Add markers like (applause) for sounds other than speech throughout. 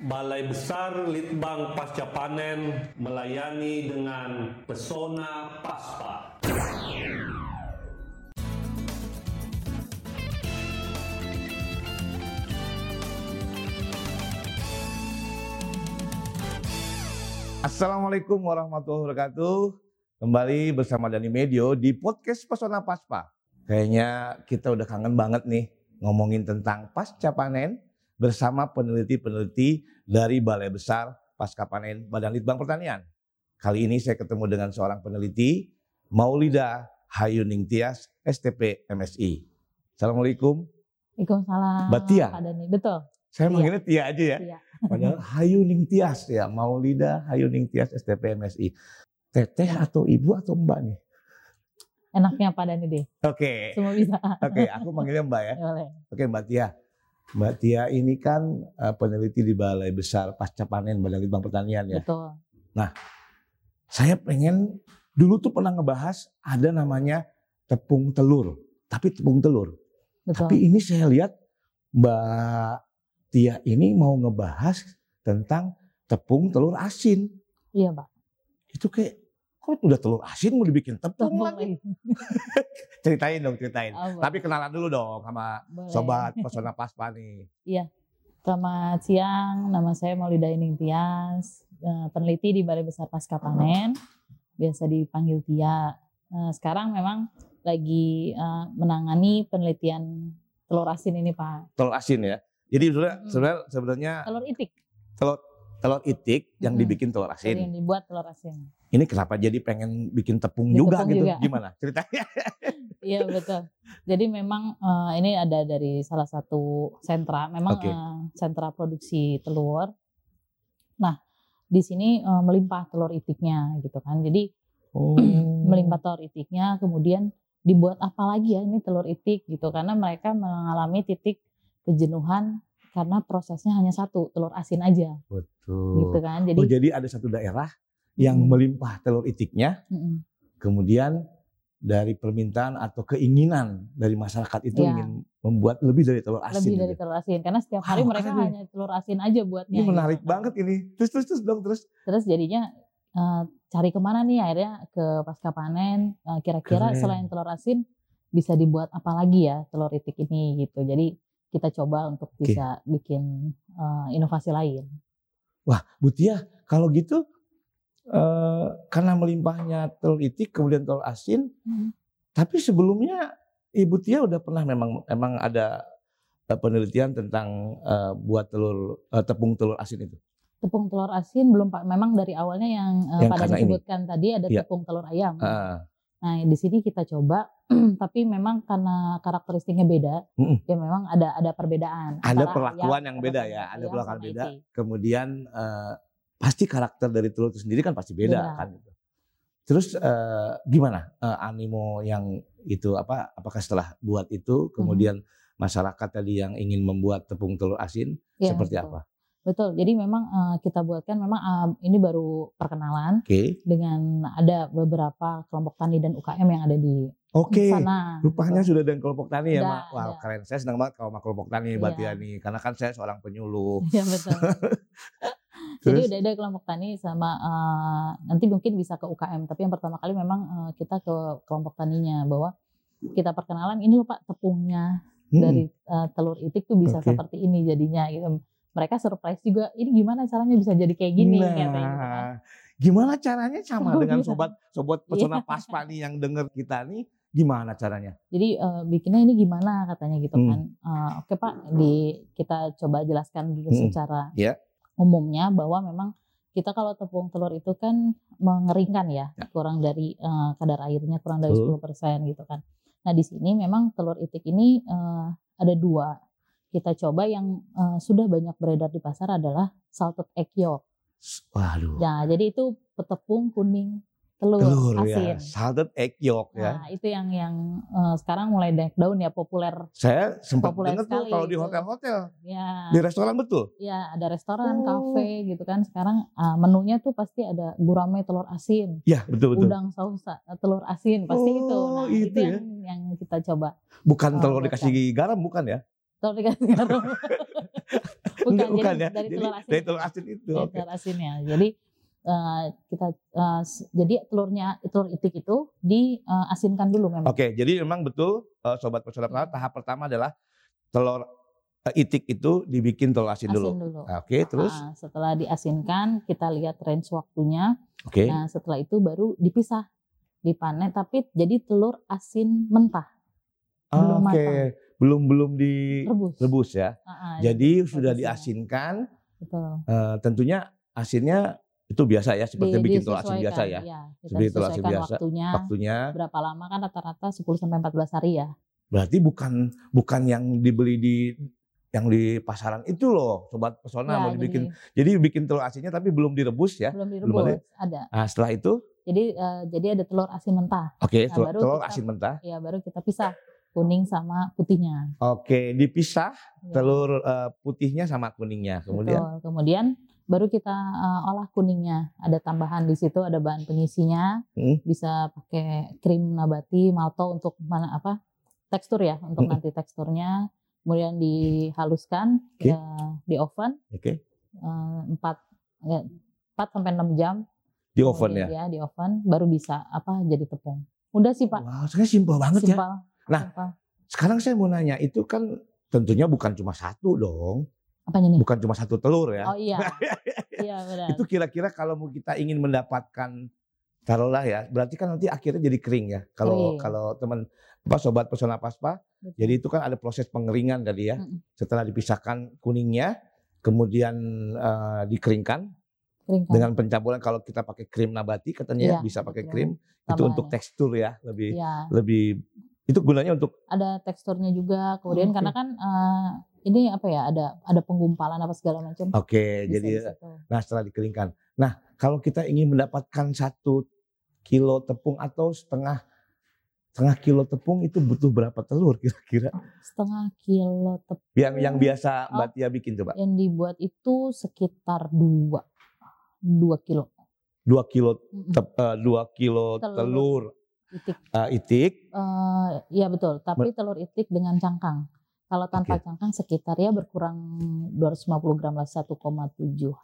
Balai Besar Litbang Pasca Panen melayani dengan pesona paspa. Assalamualaikum warahmatullahi wabarakatuh. Kembali bersama Dani Medio di podcast Pesona Paspa. Kayaknya kita udah kangen banget nih ngomongin tentang pasca panen bersama peneliti-peneliti dari Balai Besar Pasca Panen Badan Litbang Pertanian. Kali ini saya ketemu dengan seorang peneliti, Maulida Hayuning Tias, STP MSI. Assalamualaikum. Waalaikumsalam. Mbak Tia? Pak. Betul. Saya Iya. manggilnya Tia aja ya. Iya. Padahal (laughs) Hayuning Tias ya, Maulida Hayuning Tias STP MSI. Teteh atau ibu atau mbak nih? Enaknya Pak Dani deh. Oke, Semua bisa. oke, aku manggilnya mbak ya. Oke Mbak Tia. Mbak Tia ini kan eh, peneliti di Balai Besar Pasca Panen Badan Litbang Pertanian ya. Betul. Saya pengen dulu tuh pernah ngebahas ada namanya tepung telur. Tapi tepung telur. Betul. Tapi ini saya lihat Mbak Tia ini mau ngebahas tentang tepung telur asin. Iya, Pak. Itu kayak kok udah telur asin mau dibikin tepung lagi. (laughs) Ceritain dong, ceritain. Oh. Tapi kenalan dulu dong sama Boleh. sobat (laughs) Pesona Paspa nih. Selamat siang. Nama saya Maulida Ining Tias, eh, peneliti di Balai Besar Pasca Panen. Biasa dipanggil Tia. Eh, Sekarang memang lagi eh, menangani penelitian telur asin ini, Pak. telur asin ya. Jadi sebenarnya Mm-mm. sebenarnya, sebenarnya Telur itik. telur telur itik yang Mm-mm. dibikin telur Jadi yang asin. dibuat telur asin. Ini kenapa jadi pengen bikin tepung juga tepung gitu? juga. Gimana ceritanya? (laughs) Iya betul. Jadi memang eh, ini ada dari salah satu sentra, memang Oke. eh, sentra produksi telur. Nah di sini eh, melimpah telur itiknya gitu kan. Jadi Oh. (clears throat) melimpah telur itiknya, kemudian dibuat apa lagi ya ini telur itik gitu karena mereka mengalami titik kejenuhan karena prosesnya hanya satu telur asin aja Betul. gitu kan. Jadi Oh jadi ada satu daerah yang melimpah telur itiknya, kemudian dari permintaan atau keinginan dari masyarakat itu Iya. ingin membuat lebih dari telur asin. lebih dari gitu. telur asin karena setiap hari mereka nih. hanya telur asin aja buatnya. Ini menarik gitu banget ini. Terus terus terus dong terus. Terus jadinya eh, cari ke mana nih akhirnya ke pasca panen. Eh, Kira-kira Keren. selain telur asin bisa dibuat apa lagi ya telur itik ini gitu. Jadi kita coba untuk bisa bikin eh, inovasi lain. Wah, Bu Tia, kalau gitu eh, karena melimpahnya telur itik kemudian telur asin, Hmm. tapi sebelumnya Ibu Tia udah pernah memang memang ada eh, penelitian tentang eh, buat telur eh, tepung telur asin itu. Tepung telur asin belum pak. Memang dari awalnya yang, eh, Yang pada karena ini. disebutkan tadi ada Iya. tepung telur ayam. Ah, Nah di sini kita coba, (clears throat) tapi memang karena karakteristiknya beda, Mm-mm. ya memang ada ada perbedaan. Ada perlakuan ayam, yang beda ya, ada perlakuan beda. kemudian eh, pasti karakter dari telur itu sendiri kan pasti beda, Beda. kan. Terus eh, gimana eh, animo yang itu apa? Apakah setelah buat itu Mm-hmm. kemudian masyarakat tadi yang ingin membuat tepung telur asin Ya, seperti betul. apa? Betul. Jadi memang eh, kita buatkan memang eh, ini baru perkenalan Oke, dengan ada beberapa kelompok tani dan UKM yang ada di oke. sana. Rupanya gitu. sudah ada kelompok tani ya, Mak. Wah, keren. Saya senang banget kalau sama kelompok tani, Mbak Iya. Tia nih. Karena kan saya seorang penyuluh. Ya betul. (laughs) Jadi Terus, udah ada kelompok tani sama eh, nanti mungkin bisa ke UKM. Tapi yang pertama kali memang eh, kita ke kelompok taninya bahwa kita perkenalan ini loh Pak tepungnya hmm, dari eh, telur itik tuh bisa Oke. seperti ini jadinya gitu. Mereka surprise juga. Ini gimana caranya bisa jadi kayak gini nah, katanya gitu kan. gimana caranya sama (laughs) Oh, dengan iya. sobat sobat pesona paspa nih yang denger kita nih, gimana caranya? Jadi eh, bikinnya ini gimana katanya gitu Hmm. kan. Eh, Oke Pak, di kita coba jelaskan dulu Hmm. secara Ya. Umumnya bahwa memang kita kalau tepung telur itu kan mengeringkan ya, Ya. kurang dari eh, kadar airnya kurang dari Betul. 10% gitu kan. Nah di sini memang telur itik ini eh, ada dua. Kita coba yang eh, sudah banyak beredar di pasar adalah salted egg yolk. Waduh. Nah jadi itu tepung kuning telur, telur ya, asin. salted egg yolk ya. Nah, itu yang yang eh, sekarang mulai naik daun ya populer. Saya sempat Populer dengar tuh kalau di itu. hotel-hotel, Ya, di restoran betul. ya ada restoran, Oh. kafe gitu kan. Sekarang ah, menunya tuh pasti ada gurame telur asin, Ya betul betul. udang saus ah, telur asin, pasti itu. Oh, Nah, itu itu, ya. yang yang kita coba. Bukan Oh, telur bukan. dikasih garam bukan ya? Telur dikasih garam. (laughs) Bukan, Enggak, jadi bukan ya. dari Jadi telur asin. dari telur asin itu. Dari Oke. telur asinnya. Jadi eh, kita eh, s- jadi telurnya telur itik itu diasinkan dulu memang. Oke, jadi memang betul eh, sobat pesona Iya. Tahap pertama adalah telur eh, itik itu dibikin telur asin, Asin dulu. dulu. Oke, terus Ah, setelah diasinkan kita lihat range waktunya. oke. Nah setelah itu baru dipisah dipanen tapi jadi telur asin mentah belum Oke, matang. belum belum direbus rebus. ya. Ah, ah, Jadi sudah rebus ya. diasinkan, betul. eh, tentunya asinnya itu biasa ya, seperti Di- bikin telur asin biasa ya. kita Seperti telur asin biasa. waktunya Waktunya berapa lama kan rata-rata 10 sampai 14 hari ya. berarti bukan bukan yang dibeli di yang di pasaran itu loh, sobat pesona Ya, mau dibikin. Jadi, bikin telur asinnya tapi belum direbus ya. belum belum ada. direbus ada. Nah, setelah itu, Jadi eh, jadi ada telur asin mentah. oke, Nah, telur, telur kita- asin mentah. Ya baru kita pisah kuning sama putihnya. Oke, dipisah Ya, telur eh, putihnya sama kuningnya. Kemudian betul. Kemudian baru kita eh, olah kuningnya. Ada tambahan di situ ada bahan pengisinya. Hmm. Bisa pakai krim nabati, malto untuk mana apa? Tekstur ya, untuk Hmm. nanti teksturnya. Kemudian dihaluskan Oke. ya, di oven oke, eh, 4 ya, 4 sampai 6 jam. di oven ya. Kemudian di oven baru bisa apa jadi tepung. Udah sih Pak. Wow, sebenarnya simpel banget ya. Simpel. Nah, Simpel. Sekarang saya mau nanya, itu kan tentunya bukan cuma satu dong, Apanya nih? bukan cuma satu telur ya. Oh iya. (laughs) iya benar. itu kira-kira kalau mau kita ingin mendapatkan taruhlah ya, berarti kan nanti akhirnya jadi kering ya. Kalau Kering. kalau teman apa sobat pesona paspa, Betul. jadi itu kan ada proses pengeringan tadi ya. Mm-mm. Setelah dipisahkan kuningnya, kemudian eh, dikeringkan kering kan? dengan pencampuran kalau kita pakai krim nabati katanya ya, bisa pakai betul. krim. Itu Tambahannya. untuk tekstur ya, lebih Iya, lebih itu gunanya untuk ada teksturnya juga. Kemudian Oke. karena kan eh, ini apa ya? Ada ada penggumpalan apa segala macam. oke, Bisa jadi. Nah setelah dikeringkan. Nah kalau kita ingin mendapatkan satu kilo tepung atau setengah setengah kilo tepung itu butuh berapa telur kira-kira? setengah kilo tepung Yang yang biasa Oh. Mbak Tia bikin coba. yang dibuat itu sekitar dua dua kilo. Dua kilo Mm-mm. tep, eh, dua kilo Telur. telur, Itik. eh, itik. Eh, iya betul. Tapi telur itik dengan cangkang. Kalau tanpa Oke. cangkang sekitar ya berkurang 250 gram lah 1,7.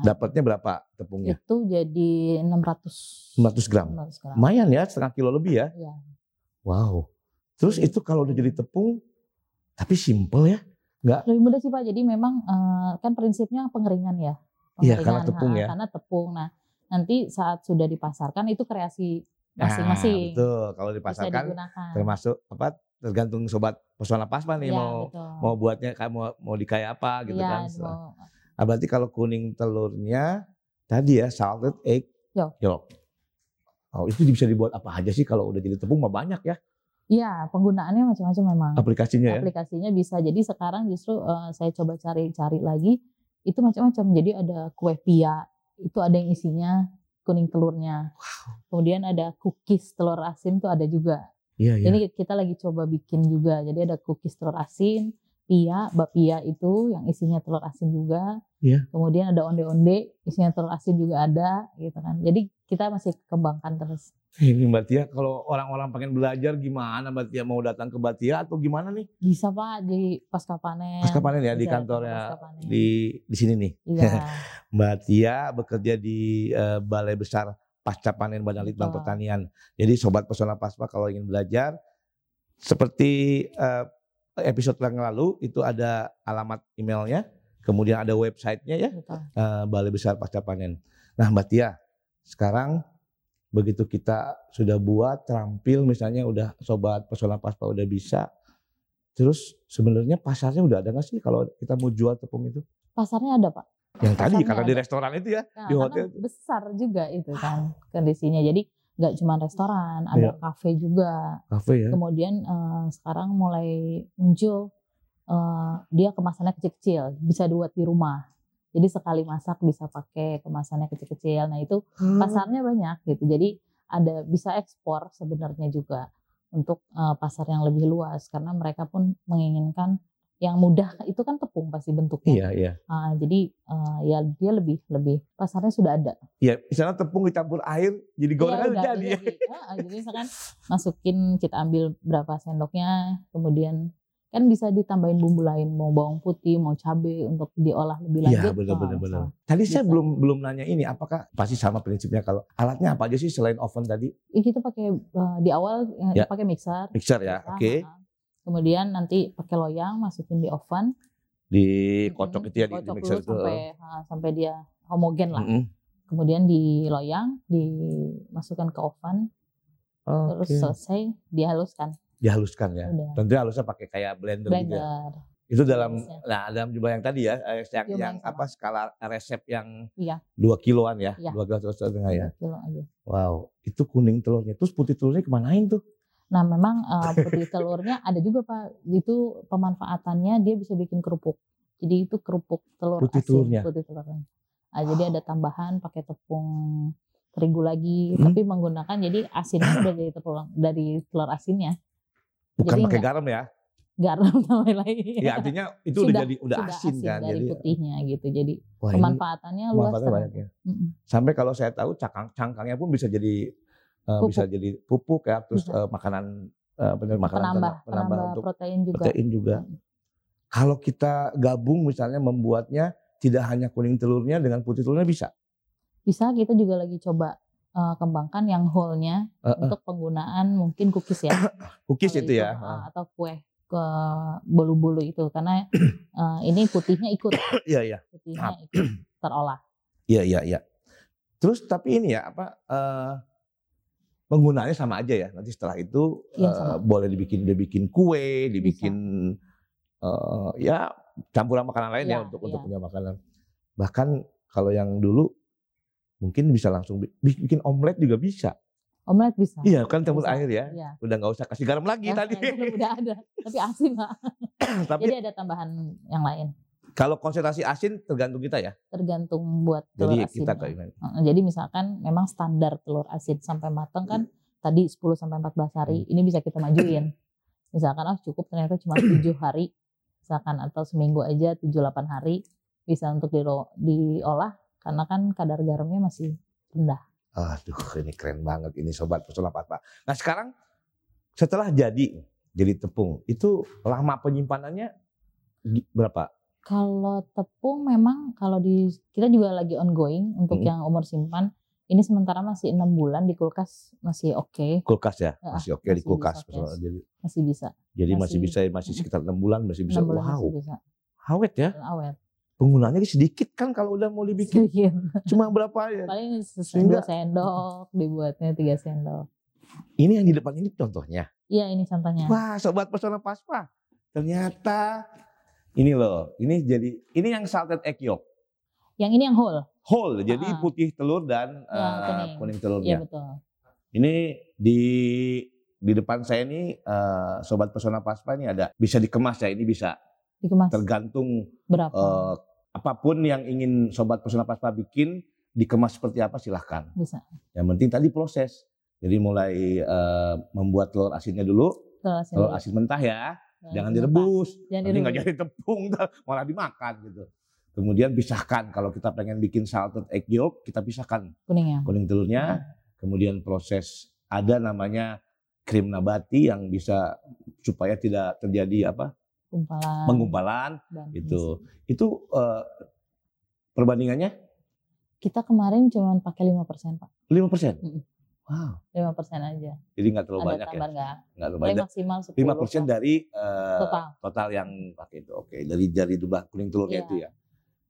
Dapatnya berapa tepungnya? Itu jadi 600 600 gram. 600 gram. Lumayan ya setengah kilo lebih ya. Iya. Wow. Terus itu kalau udah jadi tepung, tapi simple ya. Lebih mudah sih Pak. Jadi memang eh, kan prinsipnya pengeringan ya. Iya, karena tepung ha, ya. Karena tepung. Nah, nanti saat sudah dipasarkan itu kreasi masing-masing. Nah, betul. Kalau dipasarkan termasuk apa? Tergantung sobat pesona paspa nih Iya, mau betul. mau buatnya kayak mau mau dikayak apa gitu Iya, kan. mau- Nah, berarti kalau kuning telurnya tadi ya salted egg Yolk. Oh, itu bisa dibuat apa aja sih kalau udah jadi tepung mah banyak ya Iya, penggunaannya macam-macam memang. aplikasinya ya. Aplikasinya bisa. Jadi sekarang justru eh, saya coba cari-cari lagi itu macam-macam. Jadi ada kue pia, itu ada yang isinya kuning telurnya. Kemudian ada cookies telur asin tuh ada juga. Iya, iya. Ini kita lagi coba bikin juga. Jadi ada cookies telur asin, pia, bapia itu yang isinya telur asin juga. Iya. Kemudian ada onde-onde, isinya telur asin juga ada gitu kan. Jadi kita masih kembangkan terus. Ini Mbak Tia kalau orang-orang pengen belajar gimana Mbak Tia mau datang ke Mbak Tia atau gimana nih? Bisa Pak di pasca panen. Pasca panen ya di Bisa ke kantornya di di sini nih. Iya. (laughs) Mbak Tia bekerja di eh, Balai Besar Pasca Panen Badan Litbang Betul. Pertanian. Jadi sobat pesona paspa kalau ingin belajar seperti eh, episode yang lalu itu ada alamat emailnya, kemudian ada websitenya ya Betul. eh, Balai Besar Pasca Panen. Nah Mbak Tia, sekarang begitu kita sudah buat terampil misalnya udah sobat pesona paspa udah bisa, terus sebenarnya pasarnya udah ada nggak sih kalau kita mau jual tepung itu? Pasarnya ada Pak. Yang tadi karena di ada. restoran itu ya, Nah, di hotel. besar juga itu kan kondisinya. Jadi nggak cuma restoran, ada Iya. kafe juga. kafe ya. Kemudian eh, sekarang mulai muncul eh, dia kemasannya kecil-kecil, bisa dibuat di rumah. Jadi sekali masak bisa pakai kemasannya kecil-kecil. Nah itu Hmm. pasarnya banyak gitu. Jadi ada bisa ekspor sebenarnya juga untuk eh, pasar yang lebih luas karena mereka pun menginginkan yang mudah itu kan tepung pasti bentuknya. Iya, iya. Ah, jadi eh, ya dia lebih lebih pasarnya sudah ada. Iya, misalnya tepung dicampur air jadi gorengan Iya, udah jadi ya. Jadi, Ah, jadi misalkan masukin kita ambil berapa sendoknya, kemudian kan bisa ditambahin bumbu lain mau bawang putih mau cabai untuk diolah lebih Iya lanjut benar oh, benar bisa. benar. Tadi saya Bisa. belum belum nanya ini apakah pasti sama prinsipnya kalau alatnya apa aja sih selain oven tadi? Kita pakai eh, di awal eh, Ya. pakai mixer Mixer ya. Oke. ha. Kemudian nanti pakai loyang masukin di oven Dikocok Mm-mm, itu ya di, di dikocok mixer itu. Mm. sampai ha, sampai dia homogen lah Mm-mm. kemudian di loyang dimasukkan ke oven terus Oke. selesai dihaluskan Dihaluskan ya. udah Tentu halusnya pakai kayak blender, gitu ya. blender Itu dalam Halusnya. nah dalam jumlah yang tadi ya eh, yang, Jumlah yang yang sama. apa skala resep yang Iya. dua kiloan ya, Iya. dua kilo setengah ya. Kilo aja. Wow, itu kuning telurnya. Terus putih telurnya kemanain tuh? Nah memang eh, putih telurnya ada juga pak itu pemanfaatannya dia bisa bikin kerupuk jadi itu kerupuk telur Putih asin telurnya? putih telurnya Ah, jadi ada tambahan pakai tepung terigu lagi Hmm. tapi menggunakan jadi asinnya udah dari tepung dari telur asinnya Bukan Jadi pakai enggak. garam ya? garam tambahin lagi Ya artinya itu udah Sudah- jadi udah sudah asin, kan. dari Jadi putihnya gitu jadi wah pemanfaatannya luas banyak ya. Sampai kalau saya tahu cangkang cangkangnya pun bisa jadi eh, Pupuk. bisa jadi pupuk ya, terus Bisa. eh, makanan bener makanan penambah penambah penambah untuk protein juga protein juga. Mm. Kalau kita gabung misalnya membuatnya tidak hanya kuning telurnya dengan putih telurnya bisa. bisa kita juga lagi coba eh, kembangkan yang whole-nya Eh, eh, untuk penggunaan mungkin cookies ya (coughs) cookies Kalau itu ya. uh, atau kue ke bolu-bolu itu karena uh, (coughs) ini putihnya ikut (coughs) Iya iya. putihnya ikut terolah Iya iya iya. Terus tapi ini ya apa eh, penggunaannya sama aja ya. Nanti setelah itu Iya, eh, sama. boleh dibikin dibikin kue, dibikin eh, ya campuran makanan lain ya Iya, untuk iya. untuk punya makanan. Bahkan kalau yang dulu mungkin bisa langsung bi- bi- bikin omelet juga bisa. omelet bisa Iya kan campur air ya. Iya. Udah nggak usah kasih garam lagi Ya, tadi. ya, udah ada tapi asin pak (coughs) tapi jadi ada tambahan yang lain kalau konsentrasi asin tergantung kita ya. tergantung buat telur Jadi asin kita jadi misalkan memang standar telur asin sampai matang kan tadi 10 sampai 14 hari Hmm. ini bisa kita majuin misalkan ah cukup ternyata cuma (clears throat) 7 hari misalkan atau seminggu aja 7-8 hari bisa untuk diolah karena kan kadar garamnya masih rendah Aduh, ini keren banget ini sobat pesona papa. Nah sekarang setelah jadi jadi tepung itu lama penyimpanannya berapa? Kalau tepung memang kalau di kita juga lagi ongoing untuk Hmm. yang umur simpan ini sementara masih enam bulan di kulkas masih oke Kulkas ya, masih oke di masih kulkas. bisa, yes. Jadi, masih bisa jadi masih, Masih- bisa masih sekitar enam bulan masih bisa. enam bulan wow, masih bisa awet ya. Awet Penggunaannya sedikit kan kalau udah mau dibikin sedikit cuma berapa ya? paling Sehingga- dua sendok dibuatnya tiga sendok Ini yang di depan ini contohnya. iya ini contohnya Wah, sobat pesona paspa. Ternyata ini loh, ini jadi ini yang salted egg yolk. yang ini yang whole Whole, jadi Ah. putih telur dan Ya, eh, kuning. kuning iya telurnya. betul Ini di di depan saya ini eh, sobat pesona paspa ini ada bisa dikemas ya. Ini bisa dikemas tergantung berapa eh, apa pun yang ingin sobat pesona paspa bikin dikemas seperti apa silahkan. bisa Yang penting tadi proses. Jadi mulai eh, membuat telur asinnya dulu, telur asin telur asin mentah ya, jangan asin direbus. jangan Nanti nggak jadi tepung, malah dimakan gitu. Kemudian pisahkan kalau kita pengen bikin salted egg yolk, kita pisahkan. Kuningnya? Kuning telurnya, kemudian proses ada namanya krim nabati yang bisa supaya tidak terjadi apa? Gumpalan. Penggumpalan dan itu itu eh, perbandingannya? Kita kemarin cuma pakai lima persen pak. 5 persen. Mm-mm. Wow, lima persen aja jadi nggak terlalu ada banyak ya, nggak nggak terlalu banyak. maksimal 10 Lima persen dari eh, total total yang pakai itu. Oke, dari dari jumlah kuning telurnya Iya. itu ya.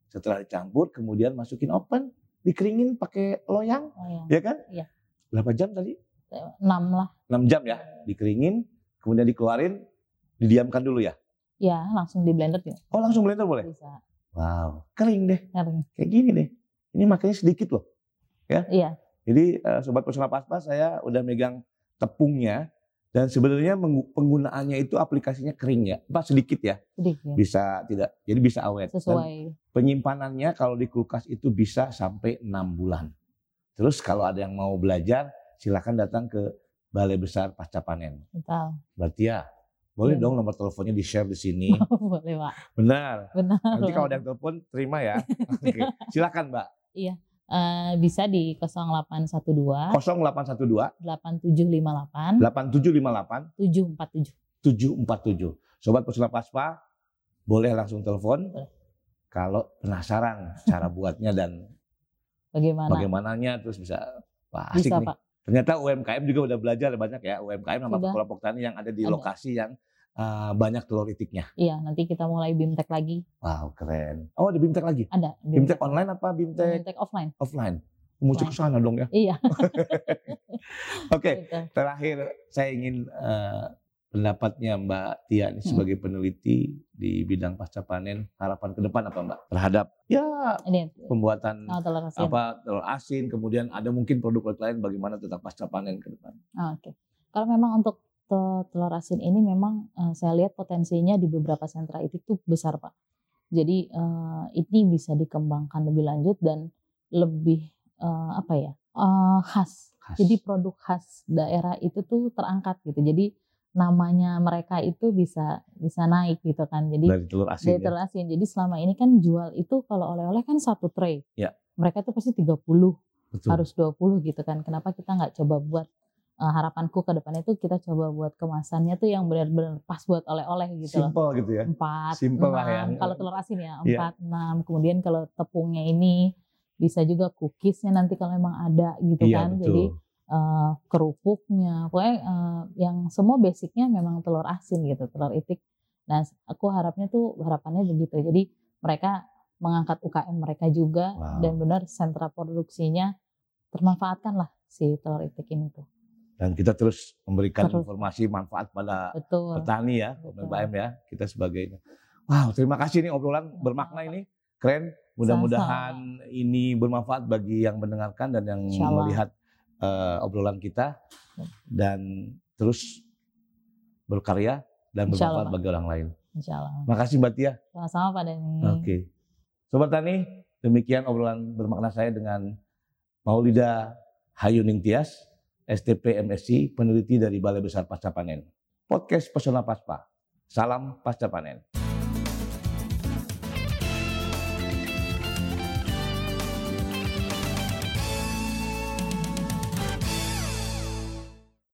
Setelah dicampur, kemudian masukin oven, dikeringin pakai loyang, oh, ya. ya kan? Iya. Berapa jam tadi? enam lah 6 jam ya, dikeringin, kemudian dikeluarin, didiamkan dulu ya. ya langsung di blender juga Oh langsung blender boleh? bisa Wow, kering deh, Kering. kayak gini deh. Ini makanya sedikit loh. iya Jadi eh, sobat personal paspa saya udah megang tepungnya dan sebenarnya penggunaannya itu aplikasinya kering ya, apa sedikit ya, sedikit bisa tidak, jadi bisa awet. Dan sesuai penyimpanannya kalau di kulkas itu bisa sampai enam bulan. Terus kalau ada yang mau belajar, silakan datang ke Balai Besar Pasca Panen. total Berarti ya, boleh Iya. dong nomor teleponnya di share di sini. (laughs) boleh pak Benar. benar Nanti kalau ada yang telepon terima ya. (laughs) Oke. Silakan Mbak. Eh, bisa di 0812 0812 8758 8758 747 747. Sobat Pesona Paspa, boleh langsung telepon Boleh. kalau penasaran cara buatnya dan Bagaimana? bagaimananya terus bisa wah asik Bisa nih. Pak. Ternyata UMKM juga udah belajar banyak ya UMKM sama kelompok tani yang ada di Ada. lokasi yang uh, banyak telur itiknya. Iya, nanti kita mulai bimtek lagi. Wow keren. Oh ada bimtek lagi? Ada Bimtek online apa bimtek Bimtek offline. offline? Mesti ke sana dong ya. Iya. (laughs) Oke, gitu. terakhir saya ingin eh, pendapatnya Mbak Tia ini Hmm. sebagai peneliti di bidang pasca panen harapan ke depan apa Mbak terhadap ya Ini pembuatan oh, telur asin. apa telur asin kemudian ada mungkin produk lain bagaimana tentang pasca panen ke depan. Ah, Oke. Kalau memang untuk te- telur asin ini memang eh, saya lihat potensinya di beberapa sentra itu tuh besar Pak. Jadi eh, ini bisa dikembangkan lebih lanjut dan lebih eh, apa ya eh, khas. Khas. Jadi produk khas daerah itu tuh terangkat gitu. Jadi namanya mereka itu bisa bisa naik gitu kan. Jadi dari telur asin dari ya. telur asin. Jadi selama ini kan jual itu kalau oleh-oleh kan satu tray. Ya. Mereka tuh pasti 30 Betul. harus 20 gitu kan. Kenapa kita nggak coba buat eh, harapanku ke depannya itu kita coba buat kemasannya tuh yang benar-benar pas buat oleh-oleh gitu loh. Simple gitu ya. Empat, Simple lah ya. enam. Kalau telur asin ya Iya. empat, enam. Kemudian kalau tepungnya ini bisa juga cookiesnya nanti kalau memang ada gitu Iya kan. betul. Jadi eh, kerupuknya, pokoknya eh, yang semua basicnya memang telur asin gitu, telur itik. Nah, aku harapnya tuh harapannya begitu. Jadi mereka mengangkat UKM mereka juga Wow. dan benar sentra produksinya termanfaatkan lah si telur itik ini tuh. Dan kita terus memberikan Terus. informasi manfaat pada Betul. petani ya. UMKM ya, kita sebagai Wow, terima kasih nih obrolan bermakna ini. Keren. Mudah-mudahan ini bermanfaat bagi yang mendengarkan dan yang melihat eh, obrolan kita dan terus berkarya dan bermanfaat bagi orang lain. Insya Allah. Makasih Mbak Tia. Sama-sama Pak Dani. Oke. Sobat Tani, demikian obrolan bermakna saya dengan Maulida Hayuning Tias, STP MSc, peneliti dari Balai Besar Pasca Panen. Podcast Pesona Paspa. Salam Pasca Panen.